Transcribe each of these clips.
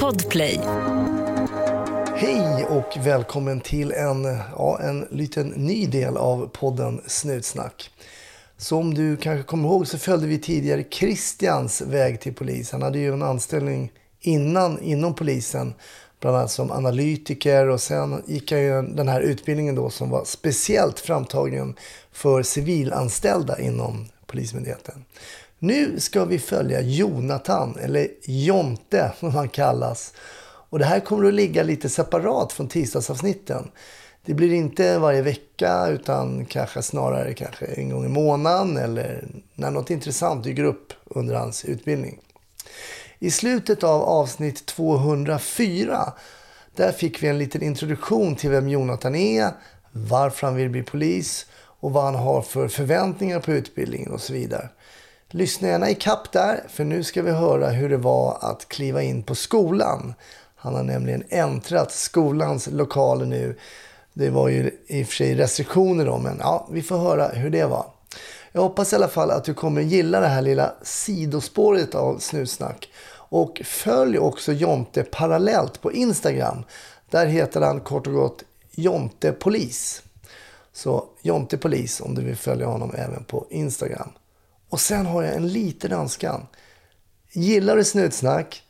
Podplay. Hej och välkommen till en, ja, en liten ny del av podden Snutsnack. Som du kanske kommer ihåg så följde vi tidigare Christians väg till polis. Han hade ju en anställning innan inom polisen, bland annat som analytiker och sen gick han ju den här utbildningen då som var speciellt framtagen för civilanställda inom Polismyndigheten. Nu ska vi följa Jonathan, eller Jonte som han kallas. Och det här kommer att ligga lite separat från tisdagsavsnitten. Det blir inte varje vecka utan kanske snarare kanske en gång i månaden eller när något intressant dyker upp under hans utbildning. I slutet av avsnitt 204 där fick vi en liten introduktion till vem Jonathan är, varför han vill bli polis och vad han har för förväntningar på utbildningen och så vidare. Lyssna gärna i kapp där, för nu ska vi höra hur det var att kliva in på skolan. Han har nämligen äntrat skolans lokaler nu. Det var ju i och för sig restriktioner då, men ja, vi får höra hur det var. Jag hoppas i alla fall att du kommer gilla det här lilla sidospåret av Snutsnack. Och följ också Jonte parallellt på Instagram. Där heter han kort och gott Jonte Polis. Så Jonte Polis om du vill följa honom även på Instagram. Och sen har jag en liten önskan. Gillar du Snutsnack?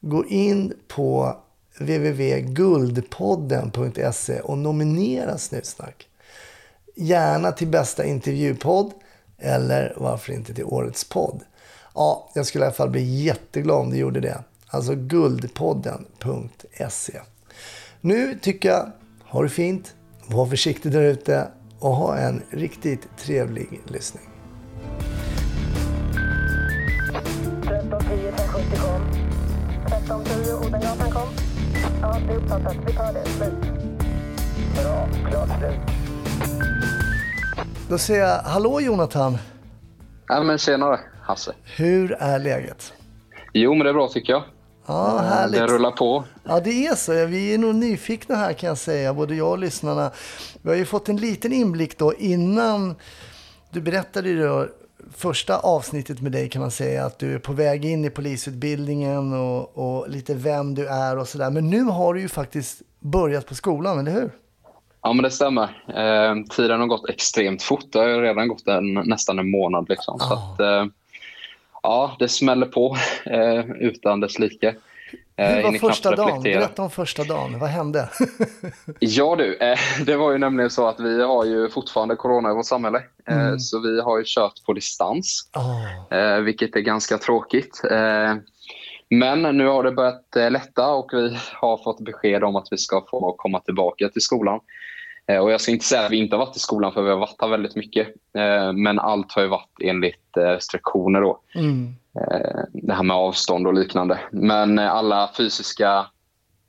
Gå in på www.guldpodden.se och nominera Snutsnack. Gärna till bästa intervjupodd eller varför inte till årets podd. Ja, jag skulle i alla fall bli jätteglad om du gjorde det. Alltså guldpodden.se. Nu tycker jag, ha det fint, var försiktig där ute och ha en riktigt trevlig lyssning. 1310 Odengatan kom. Ja, det är uppfattat. Vi tar det. Slut. Bra. Klart slut. Då säger jag hallå Jonathan. Ja, men tjenare, Hasse. Hur är läget? Jo, men det är bra tycker jag. Ja, härligt. Det rullar på. Ja, det är så. Vi är nog nyfikna här kan jag säga, både jag och lyssnarna. Vi har ju fått en liten inblick då innan du berättade ju då första avsnittet med dig kan man säga att du är på väg in i polisutbildningen och, och lite vem du är och sådär. Men nu har du ju faktiskt börjat på skolan, eller hur? Ja, men det stämmer. Eh, tiden har gått extremt fort. Det har ju redan gått en, nästan en månad. Liksom. Så att, eh, ja, det smäller på eh, utan dess like. Hur Eh, var hinner första dagen? Berätta om första dagen. Vad hände? Ja du, eh, det var ju nämligen så att vi har ju fortfarande corona i vårt samhälle. Eh, Mm. Så vi har ju kört på distans. Eh, vilket är ganska tråkigt. Men nu har det börjat lätta och vi har fått besked om att vi ska få komma tillbaka till skolan. Och jag ska inte säga att vi inte har varit i skolan för vi har varit här väldigt mycket. Men allt har ju varit enligt restriktioner då. mm. Eh, det här med avstånd och liknande. Men eh, alla fysiska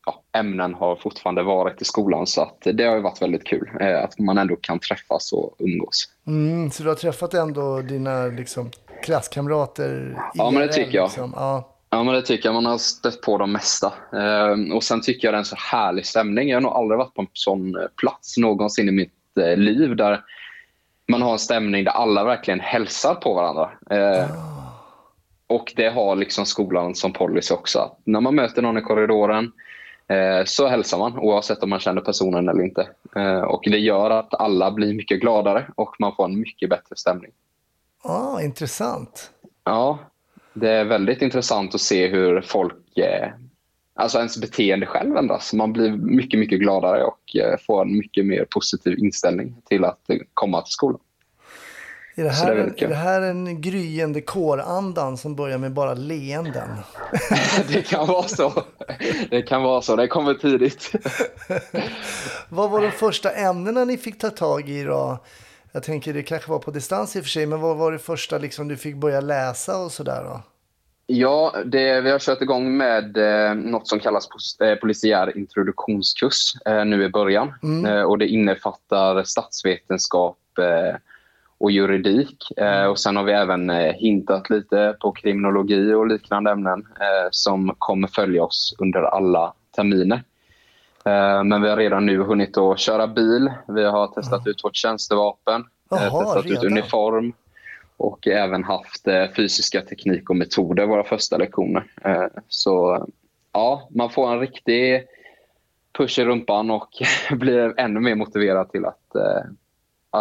ja, ämnen har fortfarande varit i skolan så att det har ju varit väldigt kul. Eh, att man ändå kan träffas och umgås. Mm, så du har träffat ändå dina liksom, klasskamrater? Ja, men det tycker jag. Liksom. Ja. Ja, men det tycker jag. Man har stött på de mesta. Eh, och sen tycker jag det är en så härlig stämning. Jag har nog aldrig varit på en sån plats någonsin i mitt eh, liv där man har en stämning där alla verkligen hälsar på varandra. Eh, och det har liksom skolan som policy också. När man möter någon i korridoren eh, så hälsar man oavsett om man känner personen eller inte. Eh, och det gör att alla blir mycket gladare och man får en mycket bättre stämning. Ah, intressant. Ja, det är väldigt intressant att se hur folk, eh, alltså ens beteende själv ändras. Man blir mycket, mycket gladare och eh, får en mycket mer positiv inställning till att eh, komma till skolan. Är det, här, det är är, det här en gryende kårandan som börjar med bara leenden? det kan vara så. Det kan vara så. Det kommer tidigt. Vad var de första ämnena ni fick ta tag i då? Jag tänker det kanske var på distans i och för sig, men vad var det första liksom du fick börja läsa och sådär då? Ja, det, vi har kört igång med eh, något som kallas eh, polisiär introduktionskurs eh, nu i början. Eh, och det innefattar statsvetenskap eh, och juridik. Eh, och sen har vi även eh, hintat lite på kriminologi och liknande ämnen eh, som kommer följa oss under alla terminer. Men vi har redan nu hunnit att köra bil. Vi har testat ut vårt tjänstevapen, Jaha, testat ut redan? uniform och även haft fysiska teknik och metoder våra första lektioner. Så ja, man får en riktig push i rumpan och blir ännu mer motiverad till att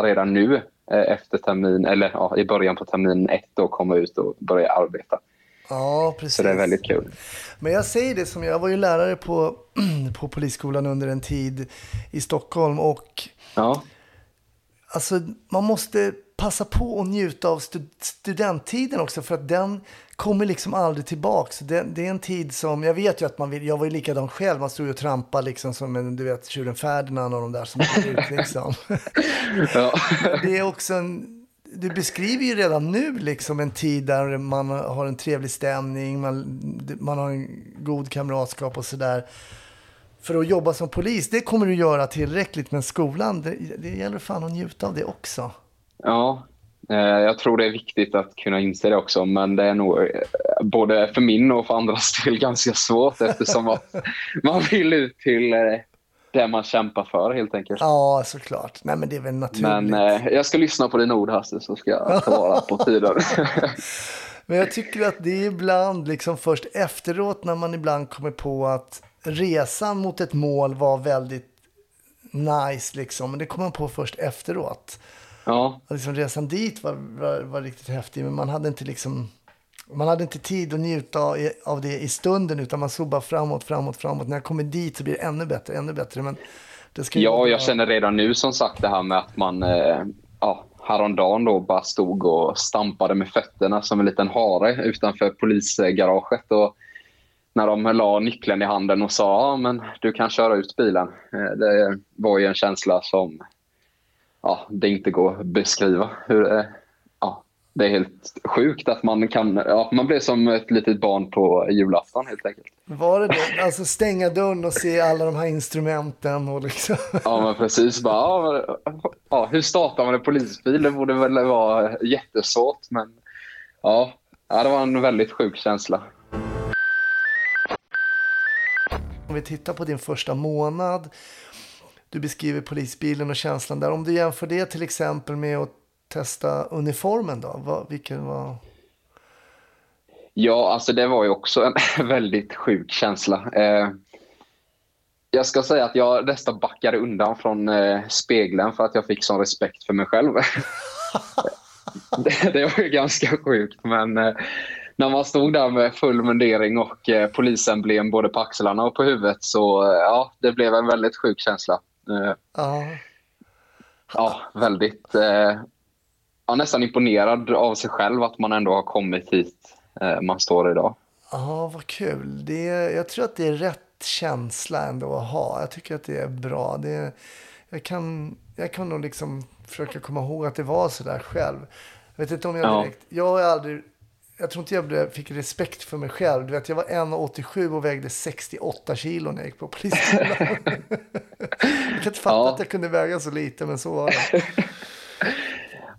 redan nu efter termin, eller ja, i början på termin ett då komma ut och börja arbeta. Ja, precis. Så det är väldigt kul. Men jag säger det som jag var ju lärare på, på polisskolan under en tid i Stockholm och Ja, alltså man måste passa på att njuta av stud studenttiden också för att den kommer liksom aldrig tillbaks. Det, det är en tid som, jag vet ju att man vill, jag var ju likadan själv, man stod ju och trampade liksom som en, du vet, tjuren Ferdinand och de där som går ut liksom. ja. Det är också en, du beskriver ju redan nu liksom en tid där man har en trevlig stämning, man, man har en god kamratskap och sådär. För att jobba som polis, det kommer du göra tillräckligt, men skolan, det, det gäller fan att njuta av det också. Ja. Eh, Jag tror det är viktigt att kunna inse det också, men det är nog eh, både för min och för andras del ganska svårt eftersom att man vill ut till eh, det man kämpar för helt enkelt. Ja, såklart. Nej, men det är väl naturligt. Men eh, jag ska lyssna på dina ord Hasse så ska jag ta vara på tiden. Men jag tycker att det är ibland, liksom först efteråt när man ibland kommer på att resan mot ett mål var väldigt nice, liksom. Men det kommer man på först efteråt. Ja, Och liksom resan dit var, var, var riktigt häftig, men man hade inte liksom... Man hade inte tid att njuta av- det i stunden, utan man såg bara framåt, framåt, framåt. När jag kommer dit så blir det ännu bättre, ännu bättre. Men ja, jag känner redan nu som sagt det här med att man eh, ja, häromdagen då bara stod och stampade med fötterna som en liten hare utanför polisgaraget. Och när de la nyckeln i handen och sa ja, men du kan köra ut bilen. Eh, Det var ju en känsla som ja, det inte går att beskriva. Hur, ja, det är helt sjukt att man kan... Ja, man blir som ett litet barn på julafton helt enkelt. Var det det? Alltså stänga dörren och se alla de här instrumenten och liksom... Ja, men precis. Bara, ja, hur startar man en polisbil? Det borde väl vara jättesvårt, men ja, det var en väldigt sjuk känsla. Om vi tittar på din första månad, du beskriver polisbilen och känslan där. Om du jämför det till exempel med att testa uniformen då? Vad, vilken var... Ja, alltså det var ju också en väldigt sjuk känsla. Eh, jag ska säga att jag nästan backade undan från eh, spegeln för att jag fick sån respekt för mig själv. det, det var ju ganska sjukt, men eh, när man stod där med full mundering och eh, polisemblem både på axlarna och på huvudet så eh, ja, det blev en väldigt sjuk känsla. Eh, Ja, ja, väldigt... Eh, ja, nästan imponerad av sig själv att man ändå har kommit hit eh, man står idag. ja vad kul. Det, är- jag tror att det är rätt känsla ändå att ha. Jag tycker att det är bra. Det, jag, kan, jag kan nog liksom försöka komma ihåg att det var så där själv. Jag vet inte om jag Ja. direkt... Jag har aldrig... Jag tror inte jag blev, fick respekt för mig själv. Du vet, jag var 1,87 och vägde 68 kilo när jag gick på polisskolan. jag kan inte fatta Ja. att jag kunde väga så lite, men så var det.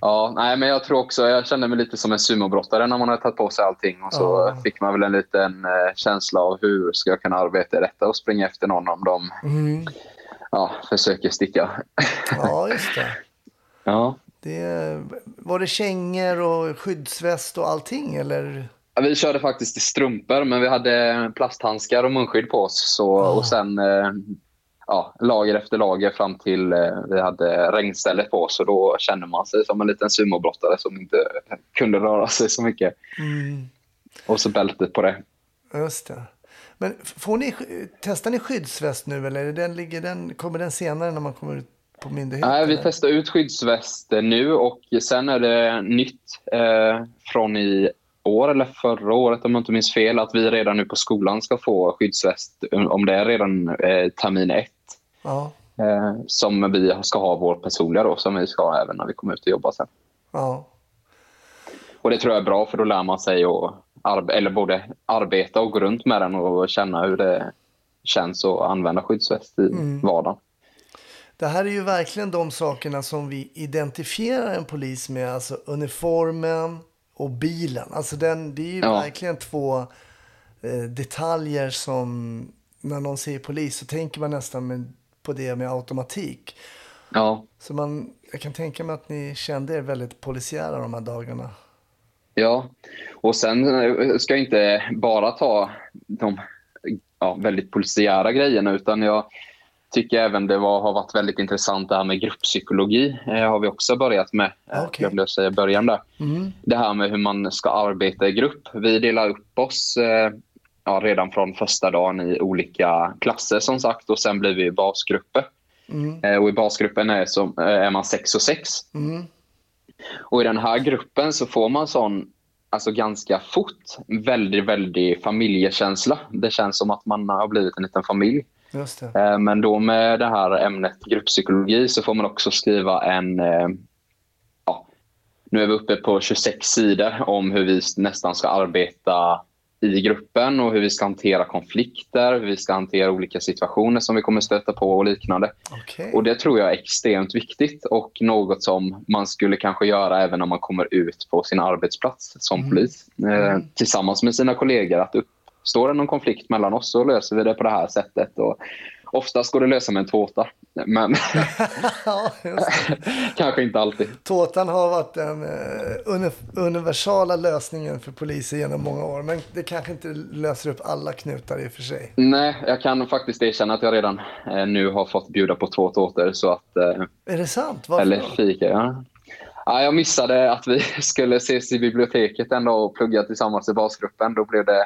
Ja, nej, men jag tror också, jag kände mig lite som en sumobrottare när man hade tagit på sig allting och så Ja. fick man väl en liten eh, känsla av hur ska jag kunna arbeta i detta och springa efter någon om de Mm. ja, försöker sticka. Ja, just det. Ja. Det. Var det kängor och skyddsväst och allting, eller? Ja, Vi körde faktiskt i strumpor, men vi hade plasthandskar och munskydd på oss. Så, Ah. Och sen eh, ja, lager efter lager fram till eh, vi hade regnstället på oss. Och då kände man sig som en liten sumobrottare som inte kunde röra sig så mycket. Mm. Och så bältet på det. Just det. Men får ni, testar ni skyddsväst nu eller den, ligger den, kommer den senare när man kommer ut på myndigheten? Nej, vi testar ut skyddsväst nu och sen är det nytt eh, från i år eller förra året om jag inte minns fel att vi redan nu på skolan ska få skyddsväst om det är redan eh, termin ett. Ja, Eh, som vi ska ha vår personliga då, som vi ska ha även när vi kommer ut och jobbar sen. ja. Och det tror jag är bra för då lär man sig att arbe- eller både arbeta och gå runt med den och känna hur det känns att använda skyddsväst i vardagen. Det här är ju verkligen de sakerna som vi identifierar en polis med. Alltså uniformen och bilen. Alltså den, det är ju Ja. verkligen två eh, detaljer som när någon säger polis så tänker man nästan med, på det med automatik. Ja, Så man, jag kan tänka mig att ni kände er väldigt polisiära de här dagarna. Ja, och sen eh, ska jag inte bara ta de ja, väldigt polisiära grejerna utan jag tycker även det var, har varit väldigt intressant det här med grupppsykologi. Det har vi också börjat med, Okej. okay. jag säga i början där. Mm. Det här med hur man ska arbeta i grupp. Vi delar upp oss eh, ja, redan från första dagen i olika klasser som sagt och sen blir vi basgrupper. Mm. Eh, och I basgruppen är, som, eh, är man sex och sex. Mm. Och i den här gruppen så får man sån, alltså ganska fort, väldigt, väldigt familjekänsla. Det känns som att man har blivit en liten familj. Eh, Men då med det här ämnet grupppsykologi så får man också skriva en, eh, ja, nu är vi uppe på 26 sidor om hur vi nästan ska arbeta i gruppen och hur vi ska hantera konflikter, hur vi ska hantera olika situationer som vi kommer stöta på och liknande. Okej. Och Det tror jag är extremt viktigt och något som man skulle kanske göra även när man kommer ut på sin arbetsplats som polis. Eh, tillsammans med sina kollegor. Att uppstår det någon konflikt mellan oss så löser vi det på det här sättet. Och oftast går det att lösa med en tårta. Men ja, kanske inte alltid. Tårtan har varit den eh, uni- universala lösningen för poliser genom många år. Men det kanske inte löser upp alla knutar i och för sig. Nej, jag kan faktiskt erkänna att jag redan eh, nu har fått bjuda på två tårtor. Så att, eh, Är det sant? Varför eller fika, ja. ja. Jag missade att vi skulle ses i biblioteket en dag och plugga tillsammans i basgruppen. Då blev det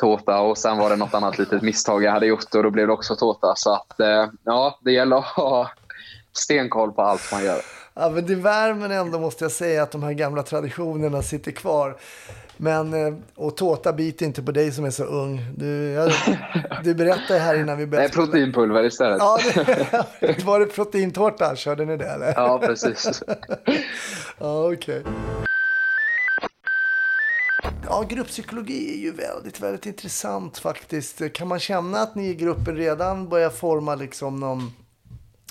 tårta och sen var det något annat litet misstag jag hade gjort och då blev det också tårta. Så att, eh, ja, det gäller att ha stenkoll på allt man gör. Ja, men det värmer ändå måste jag säga att de här gamla traditionerna sitter kvar. Men, eh, och tårta biter inte på dig som är så ung. Du, jag, du berättade här innan vi Nej, började. proteinpulver istället. Ja, det, var det proteintårta? Körde ni det eller? Ja, precis. Ja, okej. Ja, grupppsykologi är ju väldigt, väldigt intressant faktiskt. Kan man känna att ni i gruppen redan börjar forma liksom någon...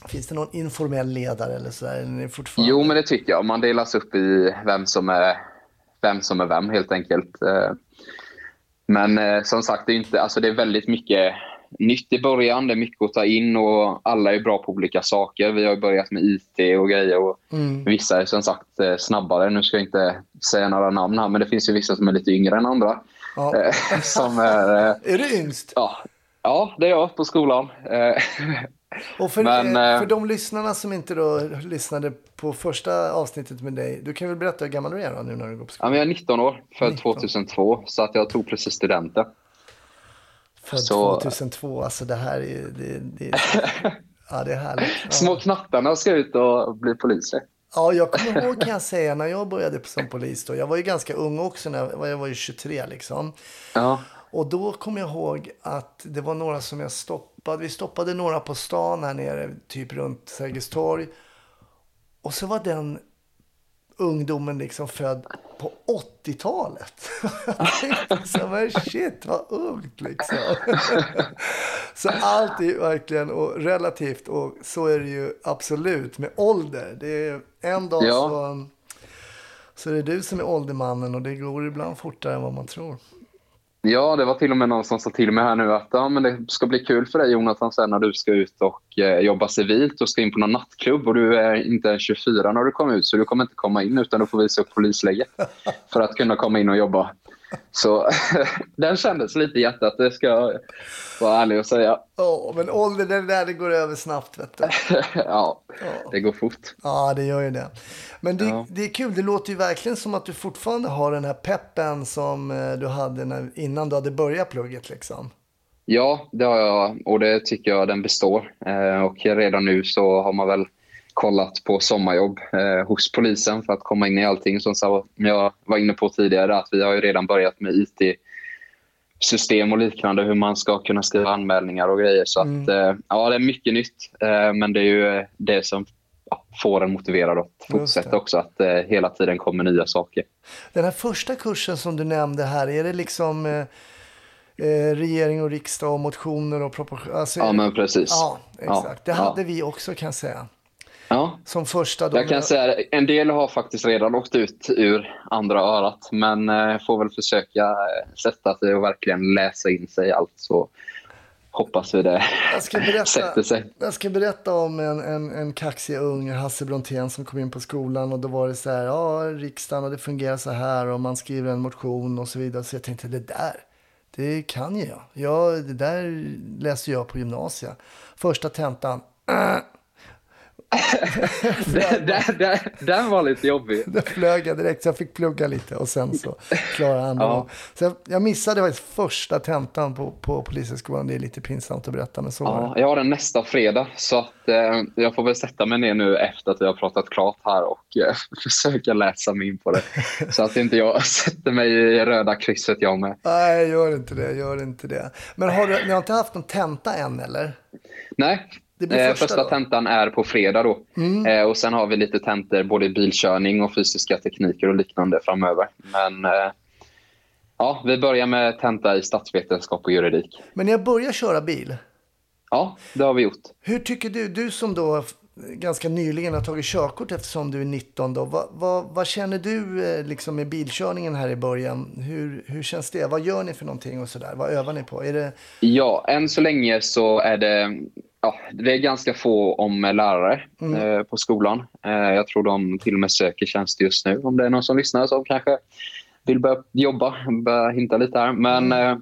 Finns det någon informell ledare eller så? Där? Ni fortfarande... Jo, men det tycker jag. Man delas upp i vem som är vem, som är vem helt enkelt. Eh, men eh, som sagt, det är, inte, alltså det är väldigt mycket nytt i början. Det är mycket att ta in och alla är bra på olika saker. Vi har börjat med IT och grejer och Mm. vissa är som sagt eh, snabbare. Nu ska jag inte säga några namn här, men det finns ju vissa som är lite yngre än andra. Ja. Eh, Som är, eh, Är du yngst? ja, ja, det är jag på skolan. Och för, Men, för de lyssnarna som inte då lyssnade på första avsnittet med dig. Du kan väl berätta hur gammal du är då, nu när du går på Ja, skolan? men jag är 19 år, född 19. 2002, så att jag tog precis studenten. Född så- 2002. Alltså det här är... Det, det, ja, det är härligt. Ja. Små knattarna ska ut och bli poliser. Ja, jag kommer ihåg kan jag säga när jag började som polis. Då. Jag var ju ganska ung också, när jag, jag var ju 23 liksom. Ja, Och då kommer jag ihåg att det var några som jag stoppade. Vi stoppade några på stan här nere, typ runt Sergels torg. Och så var den ungdomen liksom född på 80-talet. Jag tänkte så här, men shit vad ungt liksom. Så allt är verkligen och relativt och så är det ju absolut med ålder. Det är en dag Ja. så, så är det du som är åldermannen och det går ibland fortare än vad man tror. Ja, det var till och med någon som sa till mig här nu att ja, men det ska bli kul för dig Jonathan sen när du ska ut och eh, jobba civilt och ska in på någon nattklubb och du är inte ens 24 när du kommer ut så du kommer inte komma in utan du får visa upp polisläget för att kunna komma in och jobba. Så den kändes lite i hjärtat, det ska jag vara ärlig och säga. Ja, men ålder det där det går över snabbt vet du. Ja, det går fort. Ja, det gör ju det. Men det, Ja. det är kul, det låter ju verkligen som att du fortfarande har den här peppen som eh, du hade när, innan du hade börjat plugget liksom. Ja, det har jag och det tycker jag den består. Eh, och redan nu så har man väl kollat på sommarjobb eh, hos polisen för att komma in i allting. Som jag var inne på tidigare att vi har ju redan börjat med IT-system och liknande, hur man ska kunna skriva anmälningar och grejer. Så att, eh, ja, det är mycket nytt, eh, men det är ju eh, det som ja, får en motiverad att fortsätta det. också, att eh, hela tiden kommer nya saker. Den här första kursen som du nämnde här, är det liksom eh, eh, regering och riksdag och motioner och propositioner? Alltså, Ja, men precis. Ja, exakt. Det Ja, hade ja. vi också kan jag säga. Ja. Som första. Då, Jag kan säga en del har faktiskt redan åkt ut ur andra örat men eh, får väl försöka eh, sätta sig och verkligen läsa in sig allt så hoppas vi det Jag ska berätta, sätter sig. jag ska berätta om en, en, en kaxig ung Hasse Brontén som kom in på skolan och då var det så här, ja riksdagen och det fungerar så här och man skriver en motion och så vidare. Så jag tänkte det där, det kan ju jag. Ja, det där läste jag på gymnasiet. Första tentan, äh, Den, den, den, var lite jobbig. Där flög jag direkt så jag fick plugga lite och sen så klarade han det. Ja. Så jag, jag missade faktiskt första tentan på, på Polishögskolan. Det är lite pinsamt att berätta men så var Ja, det. jag har den nästa fredag så att, eh, jag får väl sätta mig ner nu efter att vi har pratat klart här och eh, försöka läsa mig in på det. Så att inte jag sätter mig i röda krysset jag med. Nej, gör inte det. Gör inte det. Men har du, ni har inte haft någon tenta än eller? Nej, första första då. tentan är på fredag då. Eh, och sen har vi lite tentor både i bilkörning och fysiska tekniker och liknande framöver. Men eh, ja, vi börjar med tenta i statsvetenskap och juridik. Men ni har börjat köra bil. Ja, det har vi gjort. Hur tycker du, du som då ganska nyligen har tagit körkort eftersom du är 19 då. Vad, vad, vad känner du eh, liksom med bilkörningen här i början? Hur, hur känns det? Vad gör ni för någonting och sådär? Vad övar ni på? Är det, Ja, än så länge så är det, ja, det är ganska få om lärare eh, på skolan. Eh, jag tror de till och med söker tjänster just nu. Om det är någon som lyssnar som kanske vill börja jobba, börja hinta lite här. Men eh, eh,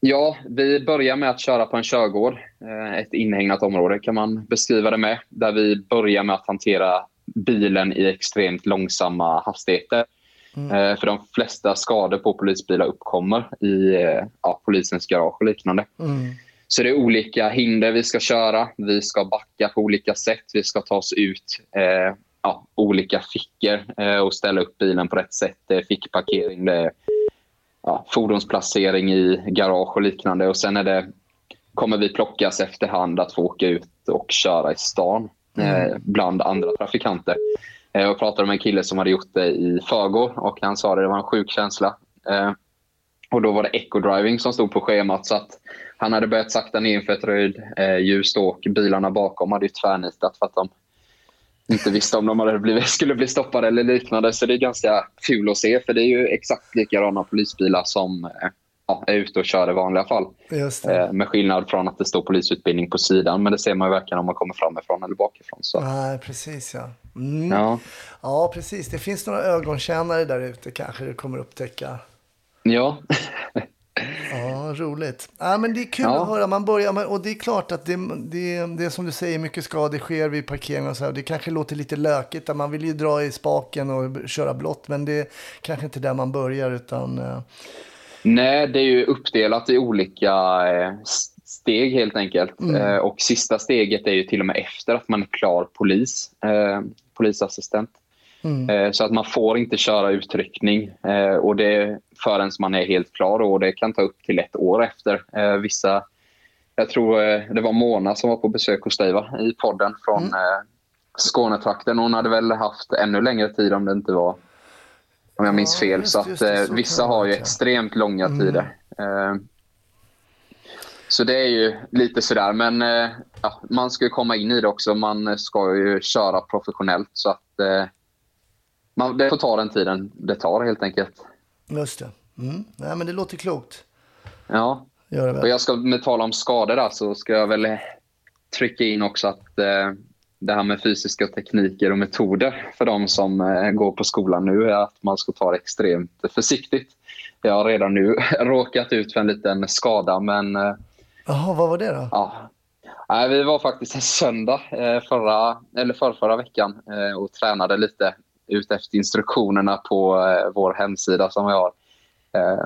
ja, vi börjar med att köra på en körgård. Eh, ett inhägnat område kan man beskriva det med. Där vi börjar med att hantera bilen i extremt långsamma hastigheter. Eh, för de flesta skador på polisbilar uppkommer i eh, ja, polisens garage och liknande. Så det är olika hinder vi ska köra. Vi ska backa på olika sätt. Vi ska ta oss ut eh, ja, olika fickor eh, och ställa upp bilen på rätt sätt. Det är fickparkering, det är ja, fordonsplacering i garage och liknande. Och sen är det, kommer vi plockas efterhand att få åka ut och köra i stan eh, bland andra trafikanter. Eh, Jag pratade med en kille som hade gjort det i förrgår och han sa att det var en sjuk känsla. Eh, och då var det eco-driving som stod på schemat så att han hade börjat sakta ner för ett röd eh, och bilarna bakom hade tvärnitat för att de inte visste om de hade blivit, skulle bli stoppade eller liknande. Så det är ganska kul att se för det är ju exakt likadana polisbilar som eh, ja, är ute och kör i vanliga fall. just. Eh, med skillnad från att det står polisutbildning på sidan men det ser man ju varken om man kommer framifrån eller bakifrån. Så. Nej, precis ja. Mm. Ja. Ja, precis. Det finns några ögontjänare där ute kanske du kommer upptäcka. ja. Ja, roligt. Ja, men det är kul Ja. att höra. Man börjar med, och det är klart att det, det, det är som du säger, mycket skador sker vid parkering och så här. Det kanske låter lite lökigt, där man vill ju dra i spaken och köra blått, men det är kanske inte där man börjar, utan eh, Nej, det är ju uppdelat i olika eh, steg helt enkelt. Eh, och sista steget är ju till och med efter att man är klar polis, polisassistent. Eh, så att man får inte köra utryckning eh, och det förrän man är helt klar och det kan ta upp till ett år efter. Eh, vissa, jag tror det var Mona som var på besök hos dig va? i podden från eh, Skånetrakten. Hon hade väl haft ännu längre tid om det inte var om jag minns Ja, fel. just- så att just så vissa har ju extremt långa tider. Eh, så det är ju lite sådär. Men ja, man ska ju komma in i det också. Man ska ju köra professionellt. Så att man, det får ta den tiden det tar helt enkelt. just det. Mm. Nej, men det låter klokt. Ja. Gör det Och jag ska med tala om skador där så ska jag väl trycka in också att eh, det här med fysiska tekniker och metoder för de som eh, går på skolan nu är att man ska ta det extremt försiktigt. Jag har redan nu råkat ut för en liten skada men eh, Jaha, vad var det då? Ja. Nej, vi var faktiskt en söndag eh, förra, eller förra, förra veckan eh, och tränade lite ut efter instruktionerna på eh, vår hemsida som vi har. Eh,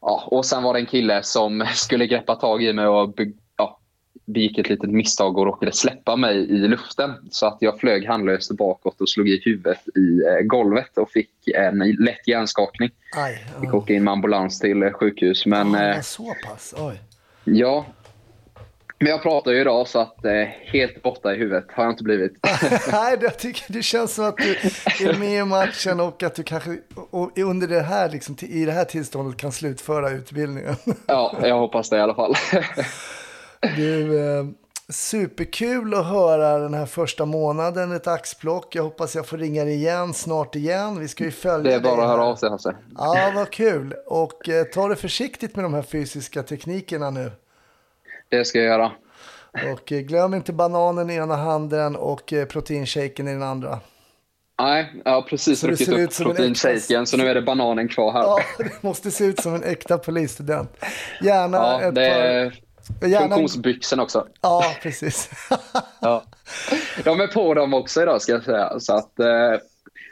ja, och sen var det en kille som skulle greppa tag i mig och ja, begick ett litet misstag och råkade släppa mig i luften. Så att jag flög handlöst bakåt och slog i huvudet i eh, golvet och fick en lätt hjärnskakning. Aj. Fick Ja. åka in med ambulans till eh, sjukhus. Men, det eh, så pass. Oj. Ja. Men jag pratar ju idag så att eh, helt borta i huvudet har jag inte blivit. Nej, jag tycker det känns som att du är med i matchen och att du kanske och under det här, liksom, i det här tillståndet kan slutföra utbildningen. ja, jag hoppas det i alla fall. Du, eh, Superkul att höra den här första månaden, ett axplock. Jag hoppas jag får ringa dig igen snart igen. Vi ska ju följa Det är bara att höra av sig Hasse. Ja, vad kul. Och eh, ta det försiktigt med de här fysiska teknikerna nu. Det ska jag göra. Och eh, glöm inte bananen i ena handen och eh, proteinshaken i den andra. Nej, jag har precis druckit upp proteinshaken så nu är det bananen kvar här. Ja, det måste se ut som en äkta polisstudent. Gärna Ja, ett det är par... Gärna... funktionsbyxorna också. Ja, precis. Ja. De är på dem också idag ska jag säga. Så att, eh,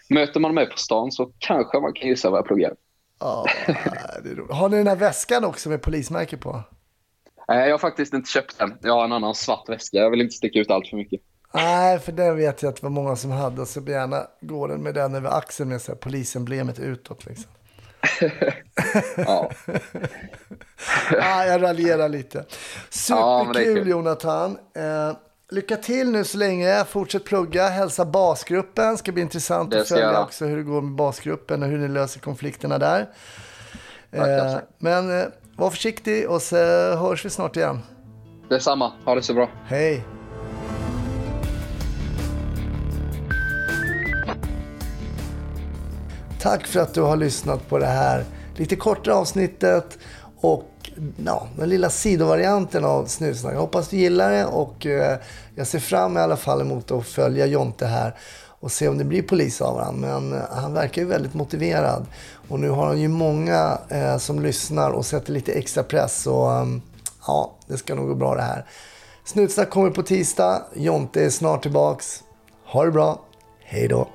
möter man mig på stan så kanske man kan gissa vad jag pluggar. ja, det är roligt. Har ni den här väskan också med polismärke på? Jag har faktiskt inte köpt den. Jag har en annan svart väska. Jag vill inte sticka ut allt för mycket. Nej, för den vet jag att det var många som hade. Så gärna går den med den över axeln med så här polisemblemet utåt. Liksom. Ja. ah, jag raljerar lite. Ja, det Superkul kul. Jonathan. Eh, lycka till nu så länge. Fortsätt plugga. Hälsa basgruppen. Ska bli intressant Det att ska jag följa göra. också hur det går med basgruppen och hur ni löser konflikterna där. Eh, men eh, var försiktig och så hörs vi snart igen. Detsamma. Ha det så bra. Hej! Tack för att du har lyssnat på det här lite kortare avsnittet och ja, den lilla sidovarianten av Snutsnack. Jag hoppas du gillar det och eh, jag ser fram i alla fall emot att följa Jonte här och se om det blir polis av honom. Men eh, han verkar ju väldigt motiverad och nu har han ju många eh, som lyssnar och sätter lite extra press. Så um, ehm, ja, det ska nog gå bra det här. Snutsnack kommer på tisdag. Jonte är snart tillbaks. Ha det bra. Hej då.